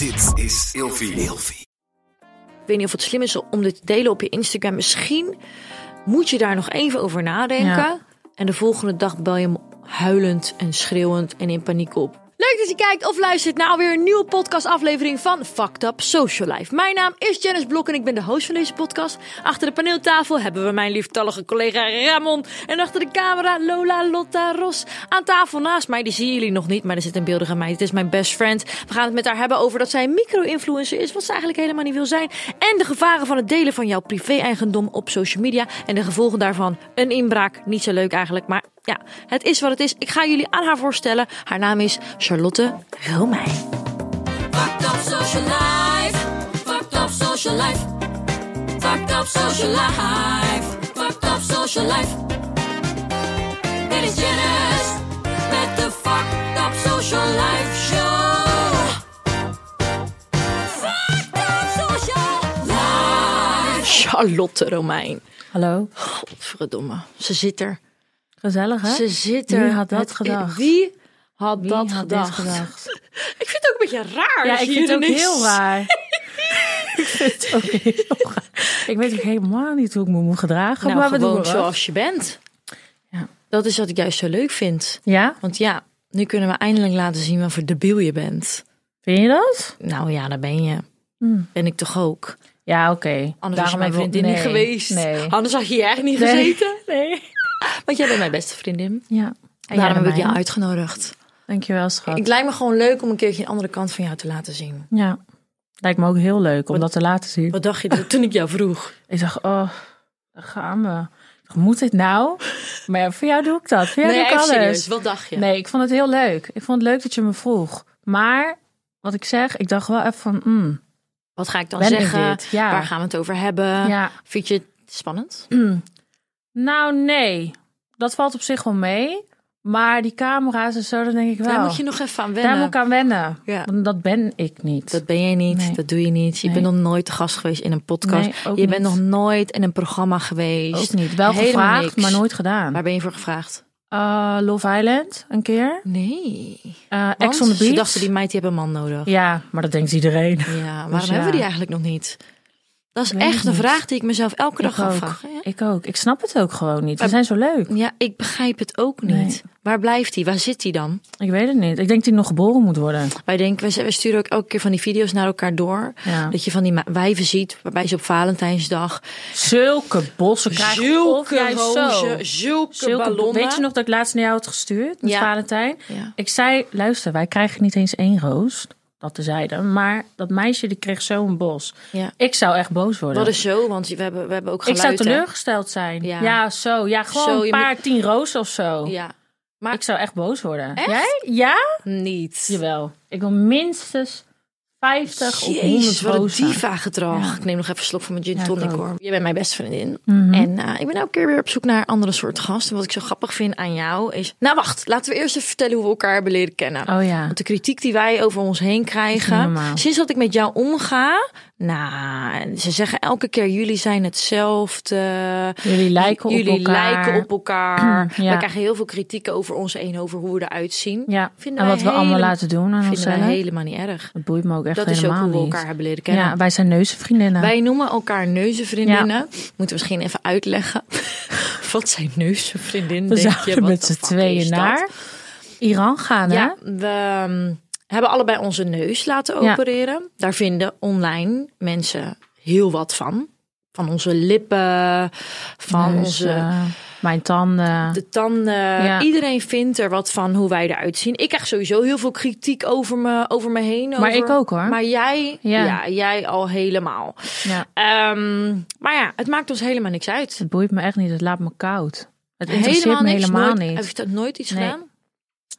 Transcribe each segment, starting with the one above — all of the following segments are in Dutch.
Dit is Ilfie. Ilfie. Ik weet niet of het slim is om dit te delen op je Instagram. Misschien moet je daar nog even over nadenken. Ja. En de volgende dag bel je hem huilend en schreeuwend en in paniek op. Leuk dat je kijkt of luistert naar alweer een nieuwe podcastaflevering van Fucked Up Social Life. Mijn naam is Janice Blok en ik ben de host van deze podcast. Achter de paneeltafel hebben we mijn lieftallige collega Ramon. En achter de camera Lola Lotta Ros. Aan tafel naast mij, die zien jullie nog niet, maar er zit een beeldige meid. Het is mijn best friend. We gaan het met haar hebben over dat zij een micro-influencer is, wat ze eigenlijk helemaal niet wil zijn. En de gevaren van het delen van jouw privé-eigendom op social media. En de gevolgen daarvan. Een inbraak, niet zo leuk eigenlijk, maar ja, het is wat het is. Ik ga jullie aan haar voorstellen. Haar naam is Charlotte Romein. Fucked up social life. Fucked up social life. Fucked up social life. Fucked up social life. Dit is Janice met de Fucked up social life show. Fucked up social life. Charlotte Romein. Hallo. Godverdomme. Ze zit er. Gezellig, hè? Ze zit er. Wie had dat gedacht? Wie had Wie dat had gedacht? gedacht? Ik vind het ook een beetje raar. Ja, ik je vind het ook heel raar. ik vind het ook heel raar. Ik weet ook helemaal niet hoe ik me moet gedragen. Nou, maar we doen gewoon het wel. zoals je bent. Ja. Dat is wat ik juist zo leuk vind. Ja? Want ja, nu kunnen we eindelijk laten zien wat voor debiel je bent. Vind je dat? Nou ja, daar ben je. Hmm. Ben ik toch ook. Ja, oké. Anders was je mijn we- niet geweest. Nee. Anders had je hier eigenlijk niet Nee. gezeten. Nee. Want jij bent mijn beste vriendin. Ja. En daarom heb ik jou mijne. uitgenodigd. Dankjewel, schat. Ik lijkt me gewoon leuk om een keertje een andere kant van jou te laten zien. Ja. Lijkt me ook heel leuk om dat te laten zien. Wat dacht je toen ik jou vroeg? Ik dacht, oh, daar gaan we. Dacht, Moet dit nou? Maar ja, voor jou doe ik dat. Voor jou nee, doe ik alles. serieus. Wat dacht je? Nee, ik vond het heel leuk. Ik vond het leuk dat je me vroeg. Maar wat ik zeg, ik dacht wel even van, mm, Wat ga ik dan ben zeggen? Ja. Waar gaan we het over hebben? ja. Vind je het spannend? Nou, nee. Dat valt op zich wel mee. Maar die camera's en zo, dat denk ik wel. Daar moet je nog even aan wennen. Daar moet ik aan wennen. Ja. Want dat ben ik niet. Dat ben jij niet, Nee. dat doe je niet. Je Nee. bent nog nooit gast geweest in een podcast. Nee, je bent niet. nog nooit in een programma geweest. ook niet. Wel Helemaal gevraagd, niks. maar nooit gedaan. Waar ben je voor gevraagd? Eh, Love Island, een keer. Nee. Want Ex on the Beach. Ze dachten, die meid die hebben een man nodig. Ja, maar dat denkt iedereen. Ja, waarom Dus ja. hebben we die eigenlijk nog niet? Dat is echt een vraag die ik mezelf elke dag Ik ook. afvraag. Ja. Ik ook. Ik snap het ook gewoon niet. We zijn zo leuk. Ja, ik begrijp het ook niet. Nee. Waar blijft hij? Waar zit hij dan? Ik weet het niet. Ik denk dat hij nog geboren moet worden. Wij denken, wij- wij sturen ook elke keer van die video's naar elkaar door. Ja. Dat je van die wijven ziet, waarbij ze op Valentijnsdag Zulke bossen krijgen. zulke rozen, zulke, Zulke ballonnen. Weet je nog dat ik laatst naar jou had gestuurd? Met Ja. Valentijn. Ik zei, luister, wij krijgen niet eens één roos. Dat tezijde. Maar dat meisje die kreeg zo'n bos. Ja. Ik zou echt boos worden. Wat is zo? Want we hebben, we hebben ook ik geluid. zou hè? teleurgesteld zijn. Ja. Ja, zo. Ja, gewoon Zo, een paar tien rozen of zo. Ja, maar Ik zou echt boos worden. Echt? Jij? Ja? niet. Jawel. Ik wil minstens 50 of 100 Jezus, wat een diva gedrag. Ja. Ik neem nog even een slok van mijn gin tonic hoor. Je bent mijn beste vriendin. Mhm. En eh, ik ben elke keer weer op zoek naar andere soorten gasten. Wat ik zo grappig vind aan jou is... Nou wacht, laten we eerst even vertellen hoe we elkaar hebben leren kennen. Oh ja. Want de kritiek die wij over ons heen krijgen... Sinds dat ik met jou omga... Nou, ze zeggen elke keer jullie zijn hetzelfde. Jullie lijken op jullie elkaar. lijken op elkaar. Ja. We krijgen heel veel kritiek over ons heen, over hoe we eruit zien. Ja. Vinden en wat we allemaal helemaal- laten doen aan Vinden wij helemaal niet erg. Dat boeit me ook echt Dat is ook helemaal hoe we niet. elkaar hebben leren kennen. Ja, wij zijn neuzenvriendinnen. Wij noemen elkaar neuzenvriendinnen. Moeten we misschien even uitleggen. Wat zijn neuzenvriendinnen? we zouden met z'n tweeën naar Iran gaan, Ja, hè? we ehm, hebben allebei onze neus laten Ja. opereren. Daar vinden online mensen heel wat van. Van onze lippen, van Neus, onze mijn tanden. de tanden. Ja. Iedereen vindt er wat van hoe wij eruit zien. Ik krijg sowieso heel veel kritiek over me, over me heen. Maar over- ik ook, hoor. Maar jij, ja. Ja. jij al helemaal. Ja. Ehm, maar ja, het maakt ons helemaal niks uit. Het boeit me echt niet. Het laat me koud. Het interesseert me niks, helemaal nooit, niet. Heb je dat nooit iets Nee. gedaan?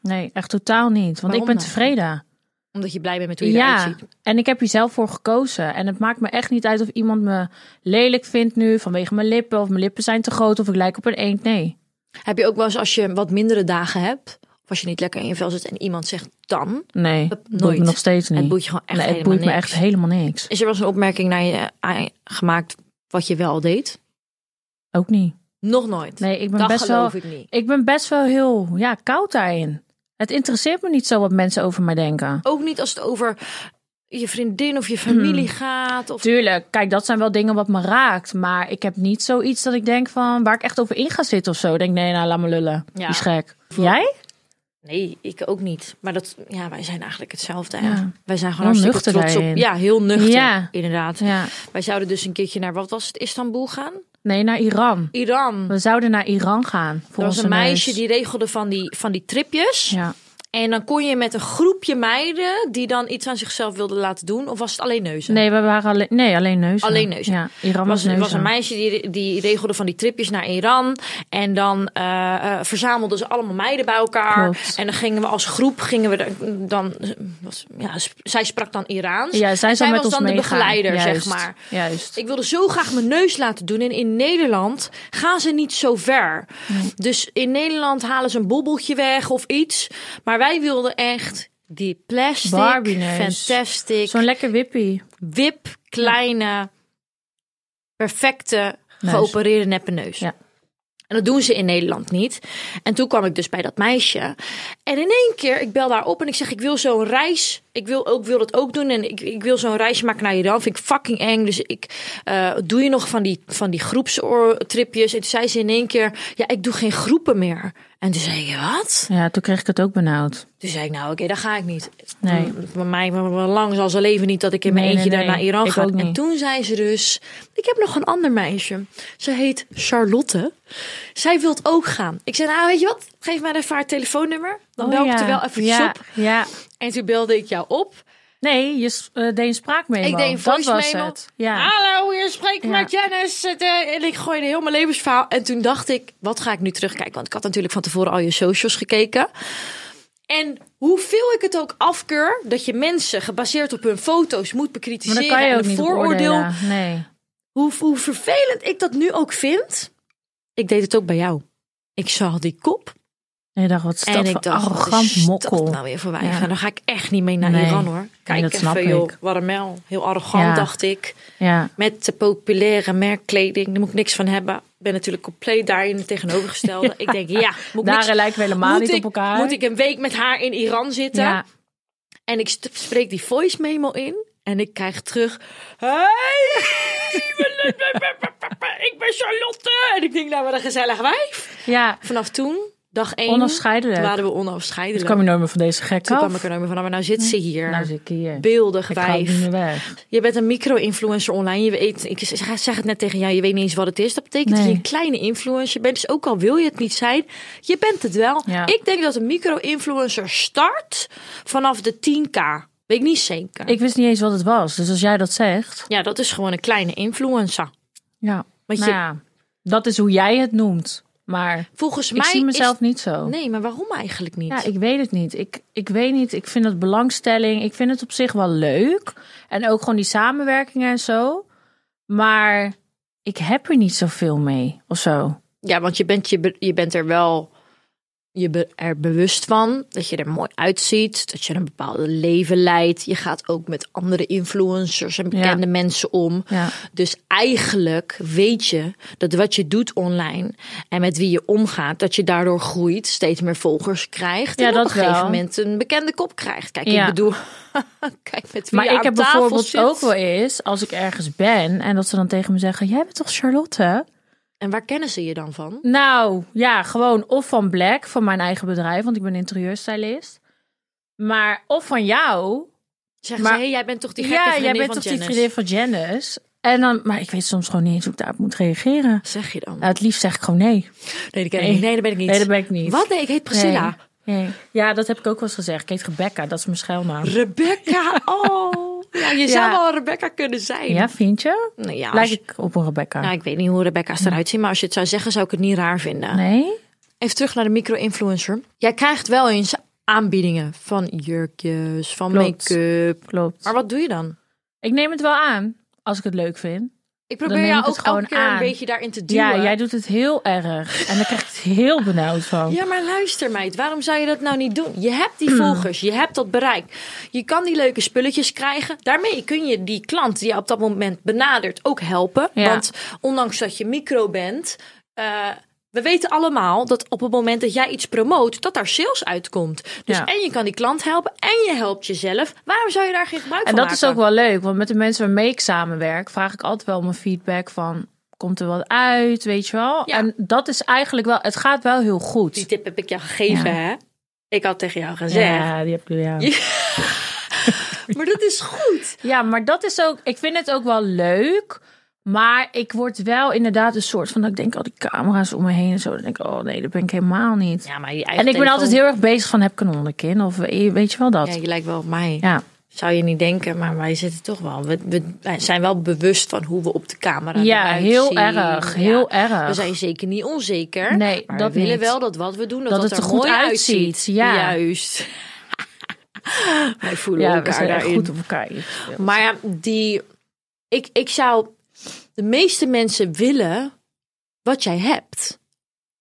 Nee, echt totaal niet. Want Waarom ik ben dan? tevreden. Omdat je blij bent met hoe je eruit Ja, ziet. en ik heb hier zelf voor gekozen. En het maakt me echt niet uit of iemand me lelijk vindt nu vanwege mijn lippen. Of mijn lippen zijn te groot of ik lijk op een eend. Nee. Heb je ook wel eens als je wat mindere dagen hebt, of als je niet lekker in je vel zit en iemand zegt dan, Nee, Dat boeit nooit. me nog steeds niet. het boeit je gewoon echt nee, het helemaal boeit me niks. echt helemaal niks. Is er wel eens een opmerking naar je gemaakt wat je wel deed? Ook niet. Nog nooit. Nee, ik ben dat best wel. ik niet. Ik ben best wel heel ja, koud daarin. Het interesseert me niet zo wat mensen over mij denken. Ook niet als het over je vriendin of je familie gaat. Of... Tuurlijk, kijk, dat zijn wel dingen wat me raakt. Maar ik heb niet zoiets dat ik denk van waar ik echt over in ga zitten of zo. Denk, nee, nou, laat me lullen. Ja. Die is gek. Jij? Nee, ik ook niet. Maar dat, ja, wij zijn eigenlijk hetzelfde. Ja. Wij zijn gewoon Heel hartstikke trots op. Ja, heel nuchter. Ja. Inderdaad. Ja. Wij zouden dus een keertje naar, wat was het, Istanbul gaan? Nee, naar Iran. Iran. We zouden naar Iran gaan. Er was onze een meisje die regelde van die, van die tripjes. Ja. En dan kon je met een groepje meiden die dan iets aan zichzelf wilden laten doen. Of was het alleen neuzen? Nee, we waren alleen, nee, alleen neuzen. Alleen neuzen. Ja, Iran was, was, was een meisje die, die regelde van die tripjes naar Iran. En dan eh, eh, verzamelden ze allemaal meiden bij elkaar. Klopt. En dan gingen we als groep, gingen we dan, was, ja, zij sprak dan Iraans. Ja, zij met was ons dan de begeleider, Juist, zeg maar. Juist. Ik wilde zo graag mijn neus laten doen. En in Nederland gaan ze niet zo ver. Dus in Nederland halen ze een bobbeltje weg of iets. Maar wij wilden echt die plastic, Barbie-neus. fantastic, Zo'n lekker wippie. wip, kleine, perfecte, Neus. geopereerde neppe neus. Ja. En dat doen ze in Nederland niet. En toen kwam ik dus bij dat meisje. En in één keer, ik bel daar op en ik zeg: Ik wil zo'n reis. Ik wil, ook, wil dat ook doen. En ik, ik wil zo'n reisje maken naar Iran. Vind ik fucking eng. Dus ik eh, doe je nog van die, van die groepstripjes. En toen zei ze in één keer: Ja, ik doe geen groepen meer. En toen zei ik: Wat? Ja, toen kreeg ik het ook benauwd. Toen zei ik: Nou, oké, dan ga ik niet. Nee. Bij mij, lang zal ze leven niet dat ik in mijn Nee, eentje nee, daar naar Iran ga. ook En toen zei ze dus: Ik heb nog een ander meisje. Ze heet Charlotte. Zij wilt ook gaan. Ik zei: Nou, weet je wat? Geef mij even haar telefoonnummer. Dan bel ik er wel eventjes Oh ja, op. Ja. En toen belde ik jou op. Nee, je eh, deed een spraakmemo. Ik deed een Dat voice was memo. het. Ja. Hallo, hier spreek Ja. met Janice. Eh, En ik gooide heel mijn levensverhaal. En toen dacht ik, wat ga ik nu terugkijken? Want ik had natuurlijk van tevoren al je socials gekeken. En hoeveel ik het ook afkeur, dat je mensen gebaseerd op hun foto's moet maar bekritiseren. dan kan je en ook een niet vooroordeel. Nee. Hoe, hoe vervelend ik dat nu ook vind. Ik deed het ook bij jou. Ik zag die kop. En je dacht, wat en dat ik dacht, arrogant is mokkel. nou weer voor? Ja. Dan ga ik echt niet mee naar Nee. Iran hoor. Kijk dat snap even joh, ik. Waramel. Heel arrogant Ja. dacht ik. Ja. Met de populaire merkkleding. Daar moet ik niks van hebben. Ik ben natuurlijk compleet daarin het tegenovergestelde. Ik denk, ja, moet ik, niks, lijken we helemaal niet ik, op elkaar. moet ik een week met haar in Iran zitten? Ja. En ik spreek die voice memo in. En ik krijg terug. Hey! ik ben Charlotte. En ik denk, nou, wat een gezellig wijf. ja, Vanaf toen, dag één. onafscheidelijk. Toen waren we Dus onafscheidelijk. kwam je nooit meer van deze gek Toen af. kwam ik er nooit meer van. Maar nou zit ze hier. Nou zit ik hier. Beeldig ik wijf. Je bent een micro-influencer online. Je weet, ik zeg het net tegen jou, je weet niet eens wat het is. Dat betekent dat je een kleine influencer bent. Dus ook al wil je het niet zijn, je bent het wel. Ja. Ik denk dat een micro-influencer start vanaf de 10k. Weet ik niet zeker. Ik wist niet eens wat het was. Dus als jij dat zegt. Ja, dat is gewoon een kleine influencer. Ja. Want nou je- ja, dat is hoe jij het noemt. Maar Volgens ik mij zie mezelf is... niet zo. Nee, maar waarom eigenlijk niet? Ja, ik weet het niet. Ik, ik weet niet. Ik vind het belangstelling. Ik vind het op zich wel leuk. En ook gewoon die samenwerkingen en zo. Maar ik heb er niet zoveel mee of zo. Ja, want je bent, je, je bent er wel je er bewust van dat je er mooi uitziet, dat je een bepaalde leven leidt. Je gaat ook met andere influencers en bekende mensen om. Ja. Dus eigenlijk weet je dat wat je doet online en met wie je omgaat, dat je daardoor groeit, steeds meer volgers krijgt Ja, en dat op een gegeven wel. moment een bekende kop krijgt. Kijk, ik bedoel, kijk met wie Maar je ik heb bijvoorbeeld zit. ook wel eens, als ik ergens ben en dat ze dan tegen me zeggen: Jij bent toch Charlotte? En waar kennen ze je dan van? Nou ja, gewoon of van Black, van mijn eigen bedrijf, want ik ben interieurstylist. Maar of van jou. Zeggen Maar- ze, hey, jij bent toch die gekke Ja, jij bent van toch die Janice? vriendin van Janice? En dan, maar ik weet soms gewoon niet eens hoe ik daarop moet reageren. Zeg je dan? Nou, het liefst zeg ik gewoon nee. Nee, dat ken ik Nee. niet. Nee, dat ben ik niet. Nee, dat ben ik niet. Wat? Nee, ik heet Priscilla. Nee. Nee. Ja, dat heb ik ook wel eens gezegd. Ik heet Rebecca, dat is mijn schuilnaam. Rebecca, oh. Ja, je zou wel Rebecca kunnen zijn. Ja, vind je? Nou ja, Lijk ik op een Rebecca? nou, ik weet niet hoe Rebecca's eruit zien, maar als je het zou zeggen, zou ik het niet raar vinden. Nee? Even terug naar de micro-influencer. Jij krijgt wel eens aanbiedingen van jurkjes, van Klopt. make-up. Klopt. Maar wat doe je dan? Ik neem het wel aan, als ik het leuk vind. Ik Dan probeer jou ook elke keer een beetje daarin te duwen. Ja, jij doet het heel erg. En daar krijg ik het heel benauwd van. Ja, maar luister meid, waarom zou je dat nou niet doen? Je hebt die Hmm. volgers, je hebt dat bereik. Je kan die leuke spulletjes krijgen. Daarmee kun je die klant die je op dat moment benadert ook helpen. Ja. Want ondanks dat je micro bent, eh, we weten allemaal dat op het moment dat jij iets promoot, dat daar sales uitkomt. Dus Ja. en je kan die klant helpen en je helpt jezelf. Waarom zou je daar geen gebruik En van dat is maken? ook wel leuk, want met de mensen waarmee ik samenwerk, vraag ik altijd wel om een feedback van, komt er wat uit, weet je wel? Ja. En dat is eigenlijk wel, het gaat wel heel Die goed. tip heb ik jou gegeven, Ja. hè? Ik had tegen jou gezegd. Ja, die heb ik ja. Maar dat is goed. Ja, maar dat is ook, ik vind het ook wel leuk. Maar ik word wel inderdaad een soort van dat ik denk, al die camera's om me heen en zo. Dan denk ik, oh nee, dat ben ik helemaal niet. Ja, maar je en ik ben altijd heel erg bezig van, heb ik een onderkin? Of eh, weet je wel dat? Ja, je lijkt wel op mij. Ja, Zou je niet denken, maar wij zitten toch wel. We, we, zijn wel bewust van hoe we op de camera ja eruit heel zien. erg, Ja. heel erg. We zijn zeker niet onzeker. Nee, maar dat we willen niet. wel dat wat we doen, dat, Dat dat het er er goed mooi uitziet, uitziet. ja. Juist. wij voelen ja, we elkaar zijn daarin. goed op elkaar. Maar ja, die, ik, ik zou. De meeste mensen willen wat jij hebt.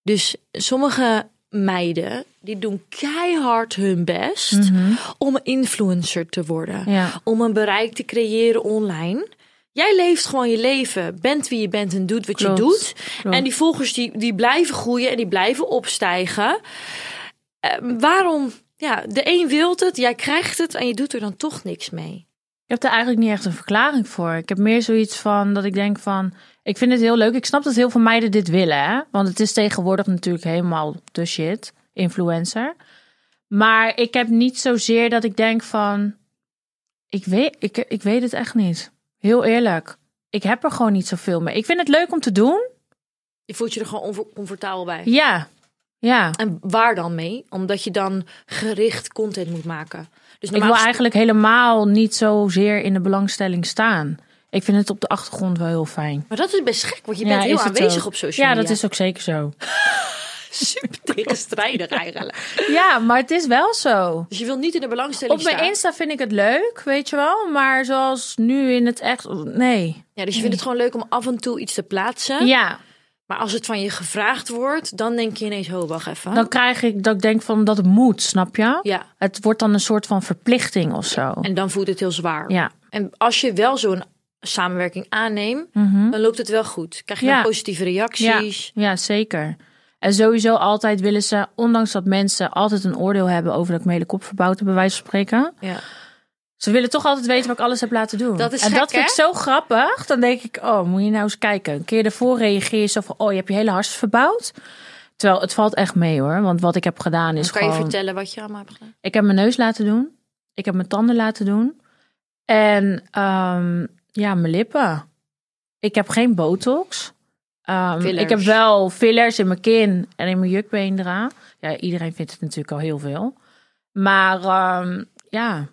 Dus sommige meiden die doen keihard hun best Mhm. om een influencer te worden. Ja. Om een bereik te creëren online. Jij leeft gewoon je leven, bent wie je bent en doet wat Klopt, je doet. klopt. En die volgers die, die blijven groeien en die blijven opstijgen. Eh, waarom? Ja, de een wil het, jij krijgt het en je doet er dan toch niks mee. Ik heb er eigenlijk niet echt een verklaring voor. Ik heb meer zoiets van dat ik denk van, ik vind het heel leuk. Ik snap dat heel veel meiden dit willen, hè? Want het is tegenwoordig natuurlijk helemaal de shit, influencer. Maar ik heb niet zozeer dat ik denk van, ik weet, ik, ik weet het echt niet. Heel eerlijk. Ik heb er gewoon niet zoveel mee. Ik vind het leuk om te doen. Je voelt je er gewoon oncomfortabel bij. Ja, ja. En waar dan mee? Omdat je dan gericht content moet maken. Dus Ik wil eigenlijk helemaal niet zozeer in de belangstelling staan. Ik vind het op de achtergrond wel heel fijn. Maar dat is best gek, want je Ja, bent heel aanwezig op social Ja, media. dat is ook zeker zo. super tegenstrijdig eigenlijk. Ja, maar het is wel zo. Dus je wil niet in de belangstelling Op mijn staan. Insta vind ik het leuk, weet je wel. Maar zoals nu in het echt, nee. Ja, dus je vindt het gewoon leuk om af en toe iets te plaatsen. Ja, Maar als het van je gevraagd wordt, dan denk je ineens, oh, wacht even. dan krijg ik dat ik denk van dat het moet, snap je? Ja, Het wordt dan een soort van verplichting of zo. en dan voelt het heel zwaar. Ja. En als je wel zo'n samenwerking aanneemt, Mhm. dan loopt het wel goed. Krijg je Ja. positieve reacties. Ja, zeker. En sowieso altijd willen ze, ondanks dat mensen altijd een oordeel hebben over dat ik mijn hele kop verbouwd heb, bij wijze van spreken. Ja. Ze willen toch altijd weten wat ik alles heb laten doen. Dat is en gek, dat vind ik zo grappig. Dan denk ik, oh, moet je nou eens kijken. Een keer ervoor reageer je zo van, oh, je hebt je hele hars verbouwd. Terwijl het valt echt mee hoor. Want wat ik heb gedaan is Dan kan je gewoon... vertellen wat je allemaal hebt gedaan. Ik heb mijn neus laten doen. Ik heb mijn tanden laten doen. En ehm, ja, mijn lippen. Ik heb geen botox. Ehm, ik heb wel fillers in mijn kin en in mijn jukbeen eraan. Ja, iedereen vindt het natuurlijk al heel veel. Maar ehm, ja,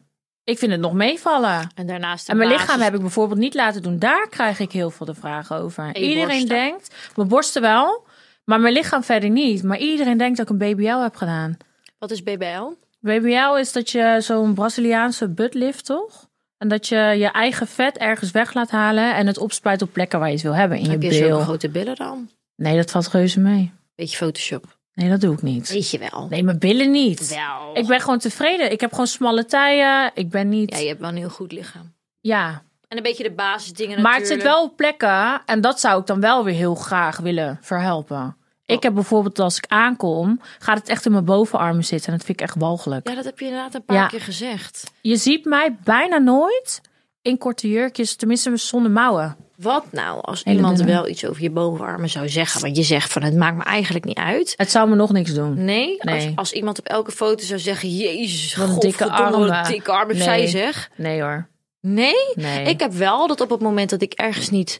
ik vind het nog meevallen. En daarnaast En mijn basis- lichaam heb ik bijvoorbeeld niet laten doen. Daar krijg ik heel veel de vragen over. En Iedereen borsten? denkt, mijn borsten wel, maar mijn lichaam verder niet. Maar iedereen denkt dat ik een BBL heb gedaan. Wat is BBL? BBL is dat je zo'n Braziliaanse butt lift, toch? En dat je je eigen vet ergens weg laat halen en het opspuit op plekken waar je het wil hebben. In je Heb je zo'n bil. grote billen dan? Nee, dat valt reuze mee. Beetje Photoshop. Nee, dat doe ik niet. Weet je wel. Nee, mijn billen niet. Wel. Ik ben gewoon tevreden. Ik heb gewoon smalle taille. Ik ben niet... Ja, je hebt wel een heel goed lichaam. ja. En een beetje de basisdingen Maar het zit wel op plekken en dat zou ik dan wel weer heel graag willen verhelpen. Ik heb bijvoorbeeld als ik aankom, gaat het echt in mijn bovenarmen zitten. En dat vind ik echt walgelijk. Ja, dat heb je inderdaad een paar Ja. keer gezegd. Je ziet mij bijna nooit in korte jurkjes, tenminste zonder mouwen. Wat nou als Hele iemand dunne. wel iets over je bovenarmen zou zeggen? Want je zegt van het maakt me eigenlijk niet uit. Het zou me nog niks doen. Nee, Als, Nee. als iemand op elke foto zou zeggen... Jezus, Wat een dikke godverdomme, wat armen. dikke armen. Nee. Zij zeg. Nee hoor. Nee? Nee. Ik heb wel dat op het moment dat ik ergens niet...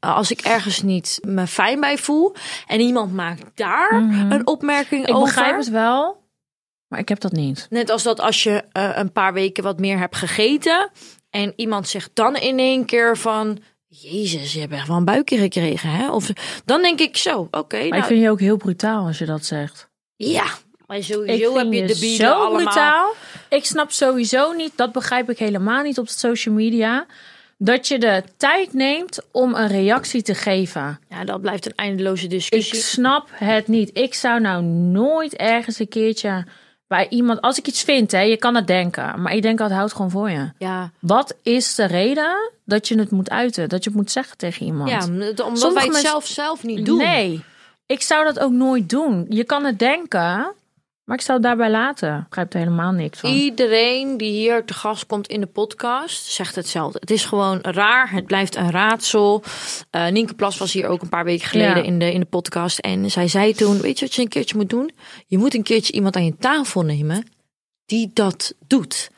Als ik ergens niet me fijn bij voel... en iemand maakt daar een opmerking Mhm. ik over... begrijp het wel, maar ik heb dat niet. Net als dat als je eh, een paar weken wat meer hebt gegeten... en iemand zegt dan in één keer van... Jezus, je hebt echt wel een buikje gekregen, hè? Of dan denk ik zo, oké, Maar nou, ik vind je ook heel brutaal als je dat zegt. ja. Maar Ik sowieso heb je je de bieden zo allemaal... brutaal. Ik snap sowieso niet, dat begrijp ik helemaal niet op social media, dat je de tijd neemt om een reactie te geven. Ja, dat blijft een eindeloze Ik discussie. snap het niet. Ik zou nou nooit ergens een keertje bij iemand, als ik iets vind, hè, je kan het denken, maar ik denk altijd houd gewoon voor je. Ja, Wat is de reden dat je het moet uiten, dat je het moet zeggen tegen iemand? ja omdat Sommige wij het mensen- zelf zelf niet doen. Nee. Ik zou dat ook nooit doen. Je kan het denken, maar ik zou het daarbij laten. Ik begrijp er helemaal niks van. Iedereen die hier te gast komt in de podcast zegt hetzelfde. Het is gewoon raar. Het blijft een raadsel. Eh Nienke Plas was hier ook een paar weken geleden Ja. in, de, in de podcast. En zij zei toen, weet je wat je een keertje moet doen? Je moet een keertje iemand aan je tafel nemen die dat doet.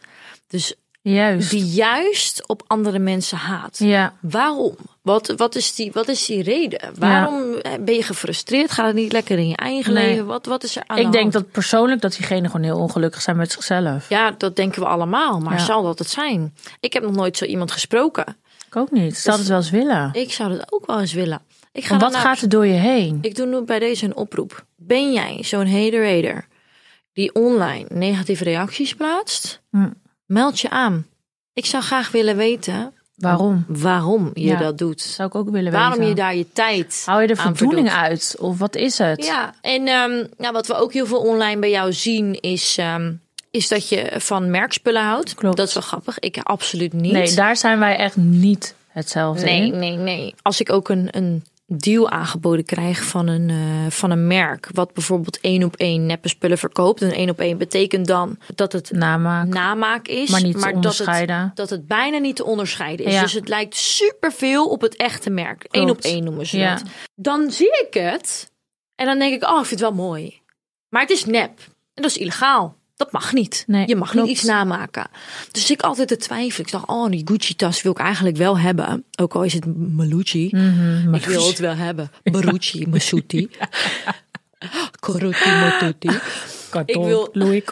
Dus Juist. die juist op andere mensen haat. Ja. Waarom? Wat, wat, is die, wat is die reden? Waarom eh, ben je gefrustreerd? Gaat het niet lekker in je eigen Nee. leven? Wat, wat is er aan Ik de denk hand? dat persoonlijk dat diegenen gewoon heel ongelukkig zijn met zichzelf. Ja, dat denken we allemaal. Maar Ja. zal dat het zijn? Ik heb nog nooit zo iemand gesproken. Ik ook niet. Ik zou het wel eens willen. Ik zou dat ook wel eens willen. Ik ga Want wat gaat er door je heen? Ik doe nu bij deze een oproep. Ben jij zo'n hater-hater die online negatieve reacties plaatst? Hm. Meld je aan. Ik zou graag willen weten Waarom? waarom je Ja. dat doet. Zou ik ook willen Waarom weten. je daar je tijd Hou je de aan voldoening uit? Of wat is het? Ja, en ehm, nou, wat we ook heel veel online bij jou zien is, ehm, is dat je van merkspullen houdt. Klopt. Dat is wel grappig. Ik absoluut niet. Nee, daar zijn wij echt niet hetzelfde nee, in. nee, nee. Als ik ook een, een deal aangeboden krijg van een, eh, van een merk, wat bijvoorbeeld één op één neppe spullen verkoopt. En één op één betekent dan dat het Namaak. namaak is, Maar niet te dat, het, dat het bijna niet te onderscheiden is. Ja. Dus het lijkt superveel op het echte merk. Eén op één noemen ze Ja. dat. Dan zie ik het en dan denk ik, oh, ik vind het wel mooi. Maar het is nep en dat is illegaal. Dat mag niet. Nee, je mag klopt. niet iets namaken. Dus ik altijd te twijfelen. Ik dacht, oh, die Gucci-tas wil ik eigenlijk wel hebben. Ook al is het Malucci. Mhm, Ik wil het wel hebben. Barucci, Masuti. Koruti, Motuti. Karton. Ik wil- Louis.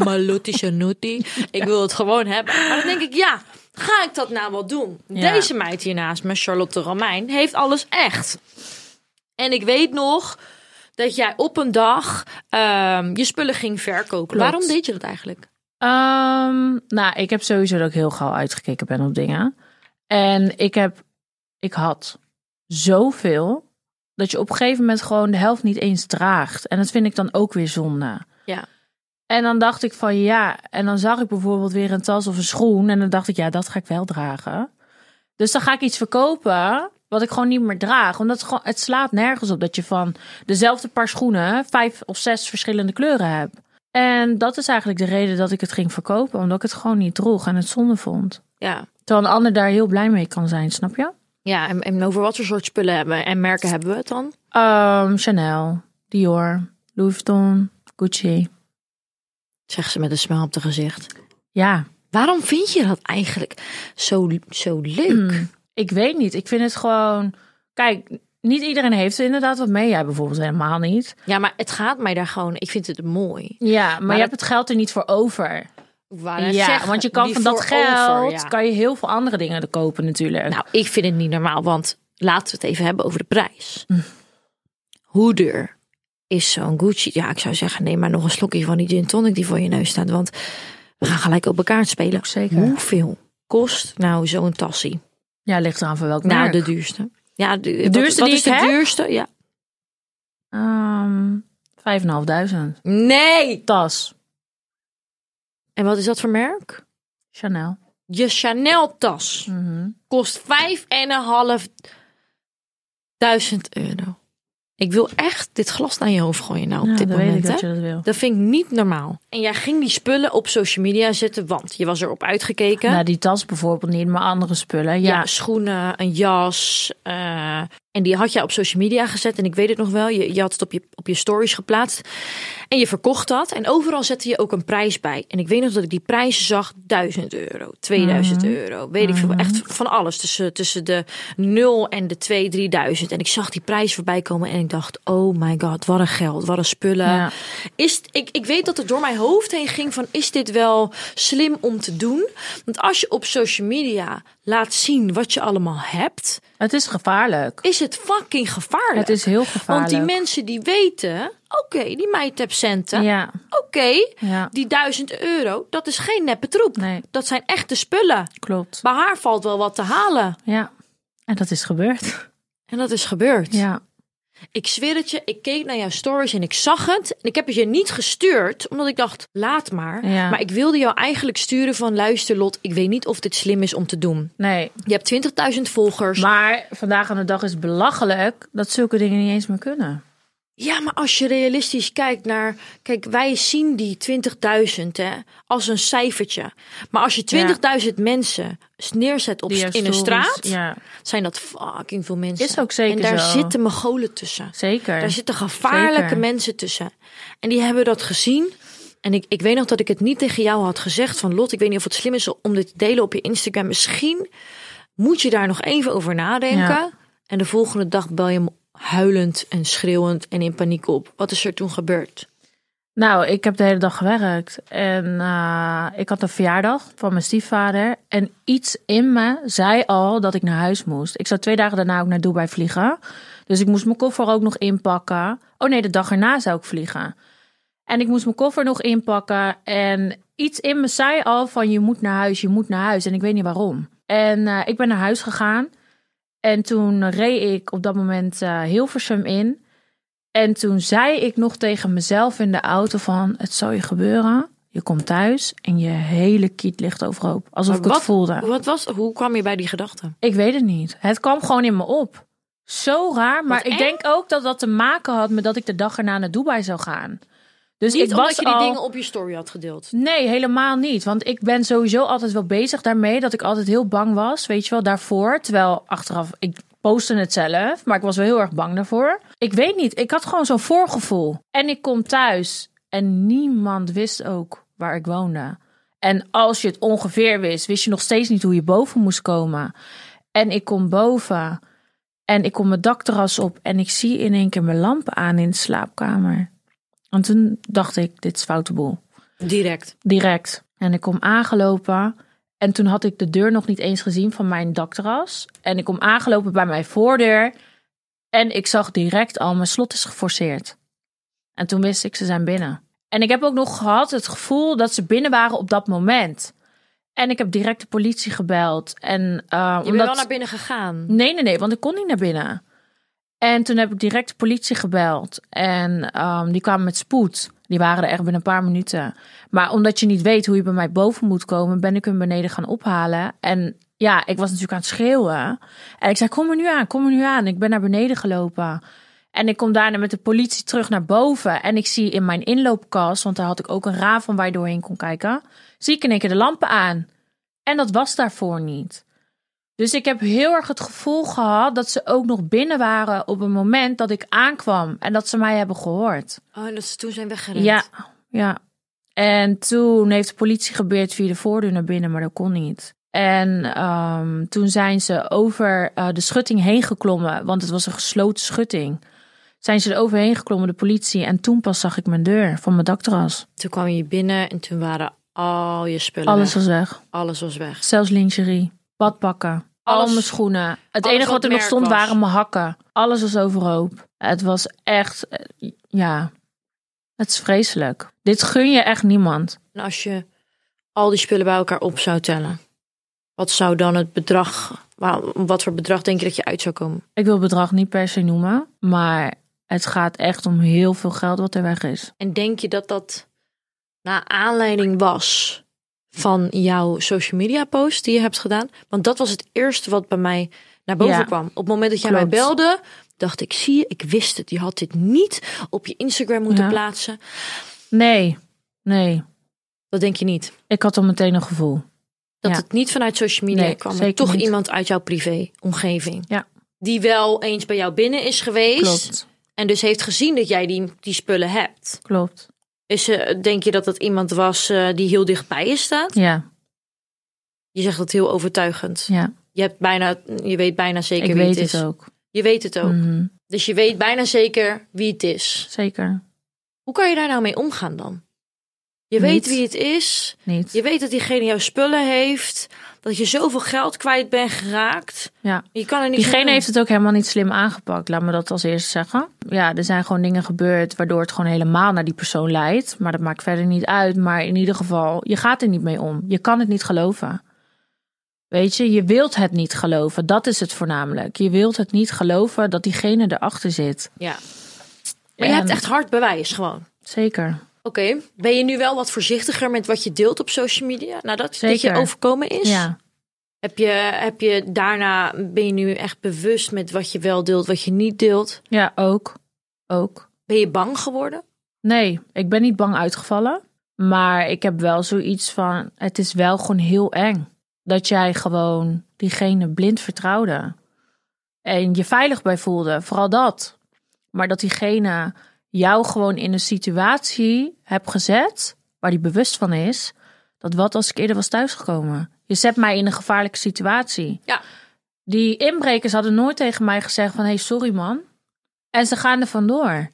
Maluti. Ik wil het gewoon hebben. Maar dan denk ik, ja, ga ik dat nou wel doen? Ja. Deze meid hier naast me, Charlotte Romein, heeft alles echt. En ik weet nog dat jij op een dag ehm, je spullen ging verkopen. Klopt. Waarom deed je dat eigenlijk? Ehm, nou, ik heb sowieso dat ik heel gauw uitgekeken ben op dingen. En ik heb, ik had zoveel dat je op een gegeven moment gewoon de helft niet eens draagt. En dat vind ik dan ook weer zonde. Ja. En dan dacht ik van ja, en dan zag ik bijvoorbeeld weer een tas of een schoen. En dan dacht ik, ja, dat ga ik wel dragen. Dus dan ga ik iets verkopen wat ik gewoon niet meer draag. Omdat het, gewoon, het slaat nergens op dat je van dezelfde paar schoenen vijf of zes verschillende kleuren hebt. En dat is eigenlijk de reden dat ik het ging verkopen. Omdat ik het gewoon niet droeg en het zonde vond. Ja. Terwijl een ander daar heel blij mee kan zijn, snap je? Ja, en, en over wat voor soort spullen hebben en merken hebben we het dan? Ehm, Chanel, Dior, Louis Vuitton, Gucci. Zegt ze met een smile op de gezicht. Ja, Waarom vind je dat eigenlijk zo, zo leuk? Hmm. Ik weet niet. Ik vind het gewoon... Kijk, niet iedereen heeft er inderdaad wat mee. Jij bijvoorbeeld helemaal niet. Ja, maar het gaat mij daar gewoon. Ik vind het mooi. Ja, maar, Maar je hebt het geld er niet voor over. Ja, zeggen, want je kan van dat geld over, ja. kan je heel veel andere dingen er kopen natuurlijk. Nou, ik vind het niet normaal, want laten we het even hebben over de prijs. Hm. Hoe duur is zo'n Gucci? Ja, ik zou zeggen, neem maar nog een slokje van die gin tonic die voor je neus staat, want we gaan gelijk op elkaar spelen. Zeker. Hoeveel kost nou zo'n tassie? Ja, ligt eraan voor welk Nou, merk. de duurste. Ja, de, duurste wat die is ik de heb? duurste? Ja. Ehm, 5.500. Nee. Tas. En wat is dat voor merk? Chanel. Je Chanel tas Mhm. kost vijf en een half duizend euro. Ik wil echt dit glas naar je hoofd gooien nou op Ja, dit moment. dat hè? dat wil. Dat vind ik niet normaal. En jij ging die spullen op social media zetten, want je was erop uitgekeken. Nou, die tas bijvoorbeeld niet, maar andere spullen. ja. Ja, schoenen, een jas. eh, en die had je op social media gezet. En ik weet het nog wel. Je, je had het op je, op je stories geplaatst. En je verkocht dat. En overal zette je ook een prijs bij. En ik weet nog dat ik die prijzen zag. 1000 euro, 2000 euro. Weet ik veel. Echt van alles. Tussen, tussen de 0 en de 2, 3000. En ik zag die prijs voorbij komen. En ik dacht, oh my god, wat een geld. Wat een spullen. Ja. Is, ik, ik weet dat het door mijn hoofd heen ging van is dit wel slim om te doen? Want als je op social media laat zien wat je allemaal hebt, het is gevaarlijk. is het fucking gevaarlijk. Het is heel Want gevaarlijk. die mensen die weten, oké, die meid centen, Ja, oké, ja, die duizend euro, dat is geen neppe troep. nee, Dat zijn echte spullen. klopt. Bij haar valt wel wat te halen. Ja, en dat is gebeurd. En dat is gebeurd. Ja, Ik zweer het je, ik keek naar jouw stories en ik zag het. En ik heb het je niet gestuurd, omdat ik dacht, laat maar. Ja. Maar ik wilde jou eigenlijk sturen van, luister Lot, ik weet niet of dit slim is om te doen. nee. Je hebt 20.000 volgers. Maar vandaag aan de dag is belachelijk dat zulke dingen niet eens meer kunnen. Ja, maar als je realistisch kijkt naar. Kijk, wij zien die 20.000 hè, als een cijfertje. Maar als je 20.000 mensen neerzet op, in een stories- straat, Ja, zijn dat fucking veel mensen. Is ook zeker En daar zo. zitten Mongolen tussen. zeker. Daar zitten gevaarlijke Zeker. mensen tussen. En die hebben dat gezien. En ik, ik weet nog dat ik het niet tegen jou had gezegd van Lot. Ik weet niet of het slim is om dit te delen op je Instagram. Misschien moet je daar nog even over nadenken. Ja. En de volgende dag bel je hem huilend en schreeuwend en in paniek op. Wat is er toen gebeurd? Nou, ik heb de hele dag gewerkt. En eh, ik had een verjaardag van mijn stiefvader. En iets in me zei al dat ik naar huis moest. Ik zou twee dagen daarna ook naar Dubai vliegen. Dus ik moest mijn koffer ook nog inpakken. Oh nee, de dag erna zou ik vliegen. En ik moest mijn koffer nog inpakken. En iets in me zei al van je moet naar huis, je moet naar huis. En ik weet niet waarom. En eh, ik ben naar huis gegaan. En toen reed ik op dat moment eh, Hilversum in. En toen zei ik nog tegen mezelf in de auto van... het zal je gebeuren. Je komt thuis en je hele kiet ligt overhoop. Alsof Maar ik het voelde. Wat was, hoe kwam je bij die gedachte? Ik weet het niet. Het kwam gewoon in me op. Zo raar. Maar Wat ik eng. denk ook dat dat te maken had met dat ik de dag erna naar Dubai zou gaan. Dus Niet ik omdat was je die al... dingen op je story had gedeeld. Nee, helemaal niet. Want ik ben sowieso altijd wel bezig daarmee. Dat ik altijd heel bang was, weet je wel, daarvoor. Terwijl achteraf, ik postte het zelf. Maar ik was wel heel erg bang daarvoor. Ik weet niet, ik had gewoon zo'n voorgevoel. En ik kom thuis en niemand wist ook waar ik woonde. En als je het ongeveer wist, wist je nog steeds niet hoe je boven moest komen. En ik kom boven en ik kom mijn dakterras op en ik zie in één keer mijn lampen aan in de slaapkamer. En toen dacht ik, dit is foute boel. Direct. Direct. En ik kom aangelopen. En toen had ik de deur nog niet eens gezien van mijn dakterras. En ik kom aangelopen bij mijn voordeur. En ik zag direct al, mijn slot is geforceerd. En toen wist ik, ze zijn binnen. En ik heb ook nog gehad het gevoel dat ze binnen waren op dat moment. En ik heb direct de politie gebeld. En, uh, Je bent wel naar binnen gegaan. Nee, nee, nee, want ik kon niet naar binnen. En toen heb ik direct de politie gebeld. En ehm, die kwamen met spoed. Die waren er echt binnen een paar minuten. Maar omdat je niet weet hoe je bij mij boven moet komen, ben ik hem beneden gaan ophalen. En ja, ik was natuurlijk aan het schreeuwen. En ik zei: Kom er nu aan, kom er nu aan. Ik ben naar beneden gelopen. En ik kom daarna met de politie terug naar boven. En ik zie in mijn inloopkast, want daar had ik ook een raam van waar je doorheen kon kijken. Zie ik in één keer de lampen aan. En dat was daarvoor niet. Dus ik heb heel erg het gevoel gehad dat ze ook nog binnen waren op een moment dat ik aankwam en dat ze mij hebben gehoord. Oh, en dat ze toen zijn weggerend. Ja, ja. En toen heeft de politie gebeurd via de voordeur naar binnen, maar dat kon niet. En ehm, toen zijn ze over eh, de schutting heen geklommen, want het was een gesloten schutting. Zijn ze er overheen geklommen, de politie. En toen pas zag ik mijn deur van mijn dakterras. Toen kwam je binnen en toen waren al je spullen Alles weg. was weg. Alles was weg. Zelfs lingerie, badpakken, al Alles- mijn schoenen. Het enige wat wat er nog stond was. waren mijn hakken. Alles was overhoop. Het was echt, eh, ja, het is vreselijk. Dit gun je echt niemand. En als je al die spullen bij elkaar op zou tellen, wat zou dan het bedrag, wa- wat voor bedrag denk je dat je uit zou komen? Ik wil het bedrag niet per se noemen, maar het gaat echt om heel veel geld wat er weg is. En denk je dat dat naar aanleiding was van jouw social media post die je hebt gedaan? Want dat was het eerste wat bij mij naar boven Ja. kwam. Op het moment dat jij Klopt. mij belde, dacht ik, zie je, ik wist het. Je had dit niet op je Instagram moeten Ja. plaatsen. Nee, nee. Dat denk je niet. Ik had al meteen een gevoel. Dat Ja. het niet vanuit social media Nee, kwam, maar toch niet. iemand uit jouw privé-omgeving. Ja. Die wel eens bij jou binnen is geweest. Klopt, En dus heeft gezien dat jij die, die spullen hebt. klopt. Is, eh, denk je dat dat iemand was eh, die heel dichtbij je staat? Ja, Je zegt dat heel overtuigend. ja. Je, hebt bijna, je weet bijna zeker Ik wie weet het is. het ook. Je weet het ook. Mhm, Dus je weet bijna zeker wie het is. Zeker. Hoe kan je daar nou mee omgaan dan? Je Niet. weet wie het is. Niet. Je weet dat diegene jouw spullen heeft. Dat je zoveel geld kwijt bent geraakt. Ja. Je kan er niet aan Diegene heeft het ook helemaal niet slim aangepakt. Laat me dat als eerste zeggen. Ja, er zijn gewoon dingen gebeurd waardoor het gewoon helemaal naar die persoon leidt. Maar dat maakt verder niet uit. Maar in ieder geval, je gaat er niet mee om. Je kan het niet geloven. Weet je, je wilt het niet geloven. Dat is het voornamelijk. Je wilt het niet geloven dat diegene erachter zit. Ja. Maar je En- hebt echt hard bewijs gewoon. Zeker. Oké. Ben je nu wel wat voorzichtiger met wat je deelt op social media? Nadat dit je Zeker. overkomen is? Ja, Heb je, heb je daarna, ben je nu echt bewust met wat je wel deelt, wat je niet deelt? ja ook. Ook. Ben je bang geworden? Nee, ik ben niet bang uitgevallen. Maar ik heb wel zoiets van: het is wel gewoon heel eng. Dat jij gewoon diegene blind vertrouwde. En je veilig bij voelde. Vooral dat. Maar dat diegene jou gewoon in een situatie hebt gezet. waar die bewust van is. dat wat als ik eerder was thuisgekomen. Je zet mij in een gevaarlijke situatie. Ja. Die inbrekers hadden nooit tegen mij gezegd: van... hé, hey, sorry man. En ze gaan er vandoor.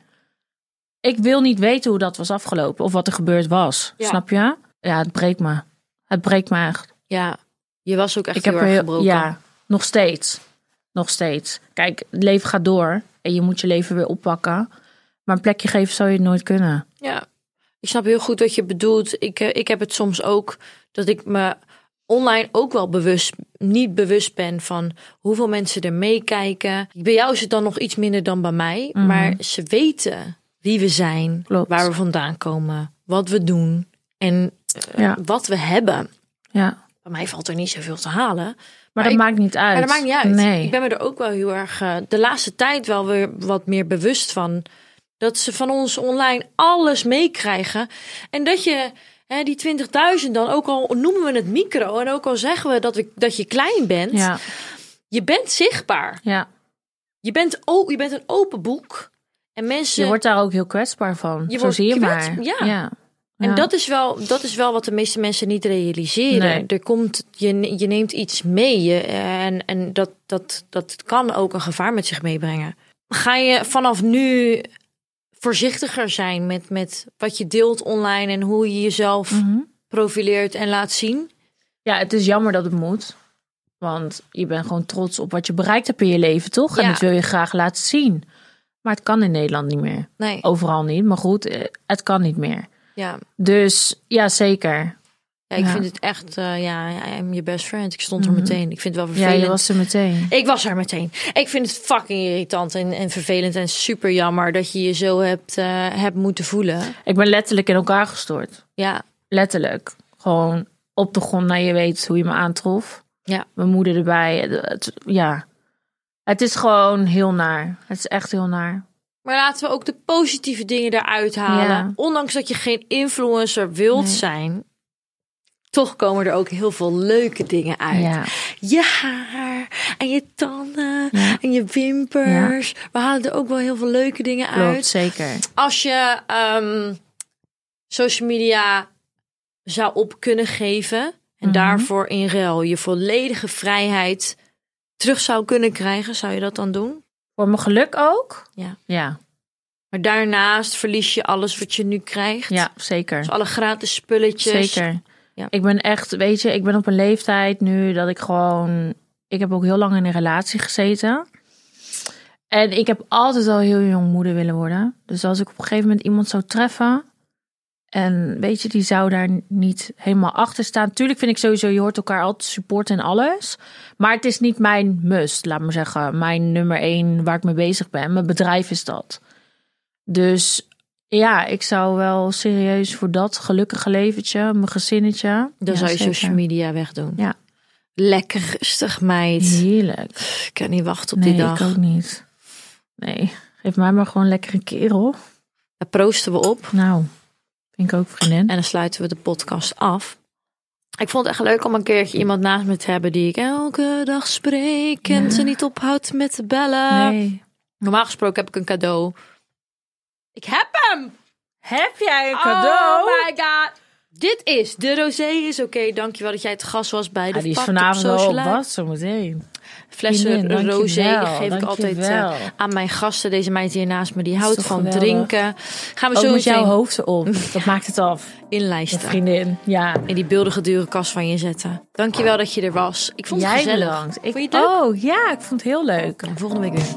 Ik wil niet weten hoe dat was afgelopen of wat er gebeurd was. Ja. Snap je? Ja, het breekt me. Het breekt me echt. Ja. Je was ook echt ik heel heb erg heel, gebroken. ja, nog steeds. Nog steeds. Kijk, het leven gaat door en je moet je leven weer oppakken. Maar een plekje geven zou je het nooit kunnen. Ja, ik snap heel goed wat je bedoelt. Ik, eh, ik heb het soms ook dat ik me online ook wel bewust, niet bewust ben van hoeveel mensen er meekijken. Bij jou is het dan nog iets minder dan bij mij, Mhm. maar ze weten wie we zijn, Klopt. waar we vandaan komen, wat we doen en eh, Ja. wat we hebben. Ja. Bij mij valt er niet zoveel te halen. Maar, Maar dat ik- maakt niet uit. Maar dat maakt niet uit. Nee. Ik ben me er ook wel heel erg eh, de laatste tijd wel weer wat meer bewust van. Dat ze van ons online alles meekrijgen. En dat je hè, die 20.000 dan, ook al noemen we het micro. En ook al zeggen we dat, we dat je klein bent. Ja, Je bent zichtbaar. ja. Je bent, je bent een open boek. En mensen. Je wordt daar ook heel kwetsbaar van. Je Zo wordt zie je kwets- maar. ja. ja. En dat is, wel, dat is wel wat de meeste mensen niet realiseren. Nee. Er komt, je, je neemt iets mee je, en, en dat, dat, dat kan ook een gevaar met zich meebrengen. Ga je vanaf nu voorzichtiger zijn met, met wat je deelt online en hoe je jezelf Mhm. profileert en laat zien? Ja, het is jammer dat het moet. Want je bent gewoon trots op wat je bereikt hebt in je leven, toch? En dat wil je graag laten zien. Maar het kan in Nederland niet meer. Nee. Overal niet. Maar goed, eh, het kan niet meer. Ja, Dus ja, zeker. Ja ik Ja. vind het echt, eh, ja, I'm your best friend. Ik stond er Mhm. meteen. Ik vind het wel Ja, vervelend. je was er meteen. Ik was er meteen. Ik vind het fucking irritant en, en vervelend en super jammer dat je je zo hebt, eh, hebt moeten voelen. Ik ben letterlijk in elkaar gestort. Ja, Letterlijk. Gewoon op de grond naar je weet hoe je me aantrof. Ja. Mijn moeder erbij. Het, het- ja. Het is gewoon heel naar. Het is echt heel naar. maar laten we ook de positieve dingen eruit halen. Ja. Ondanks dat je geen influencer wilt Nee. zijn, toch komen er ook heel veel leuke dingen uit. Ja. Je haar en je tanden Ja. en je wimpers. We halen er ook wel heel veel leuke dingen Klopt, uit. zeker. Als je ehm, social media zou op kunnen geven en Mhm. daarvoor in ruil je volledige vrijheid terug zou kunnen krijgen, zou je dat dan doen? Voor mijn geluk ook? Ja. Ja, Maar daarnaast verlies je alles wat je nu krijgt. ja zeker. Dus alle gratis spulletjes. Zeker. Ja. Ik ben echt, weet je, ik ben op een leeftijd nu dat ik gewoon. Ik heb ook heel lang in een relatie gezeten. En ik heb altijd al heel jong moeder willen worden. Dus als ik op een gegeven moment iemand zou treffen. En weet je, die zou daar niet helemaal achter staan. Tuurlijk vind ik sowieso, je hoort elkaar altijd supporten en alles. Maar het is niet mijn must, laat maar zeggen. Mijn nummer één waar ik mee bezig ben. Mijn bedrijf is dat. Dus ja, ik zou wel serieus voor dat gelukkige leventje, mijn gezinnetje. Dan ja, zou je zeker. social media wegdoen. Ja. Lekker rustig, meid. Heerlijk. Ik kan niet wachten op Nee, die dag. ik ook niet. Nee, geef mij maar gewoon lekker een kerel. Daar proosten we op. Nou, vind ik ook vriendin. En dan sluiten we de podcast af. Ik vond het echt leuk om een keertje iemand naast me te hebben die ik elke dag spreek en Ja. ze niet ophoudt met te bellen. Nee. Normaal gesproken heb ik een cadeau. Ik heb hem! Heb jij een Oh my god! Dit is de rosé is oké. Dankjewel dat jij het gast was bij de Ah, die is vanavond op wat, zo meteen. Flessen rosé dankjewel, geef ik altijd eh, aan mijn gasten. Deze meid hier naast me, die houdt van geweldig. drinken. Gaan we Ook zo met jouw hoofd erop. Dat maakt het af. Inlijsten. vriendin. Ja. In die beeldige dure kast van je zetten. Dankjewel dat je er was. Ik vond het Jij gezellig. bedankt. Ik, Vond je het leuk? Oh ja, ik vond het heel leuk. Volgende week weer.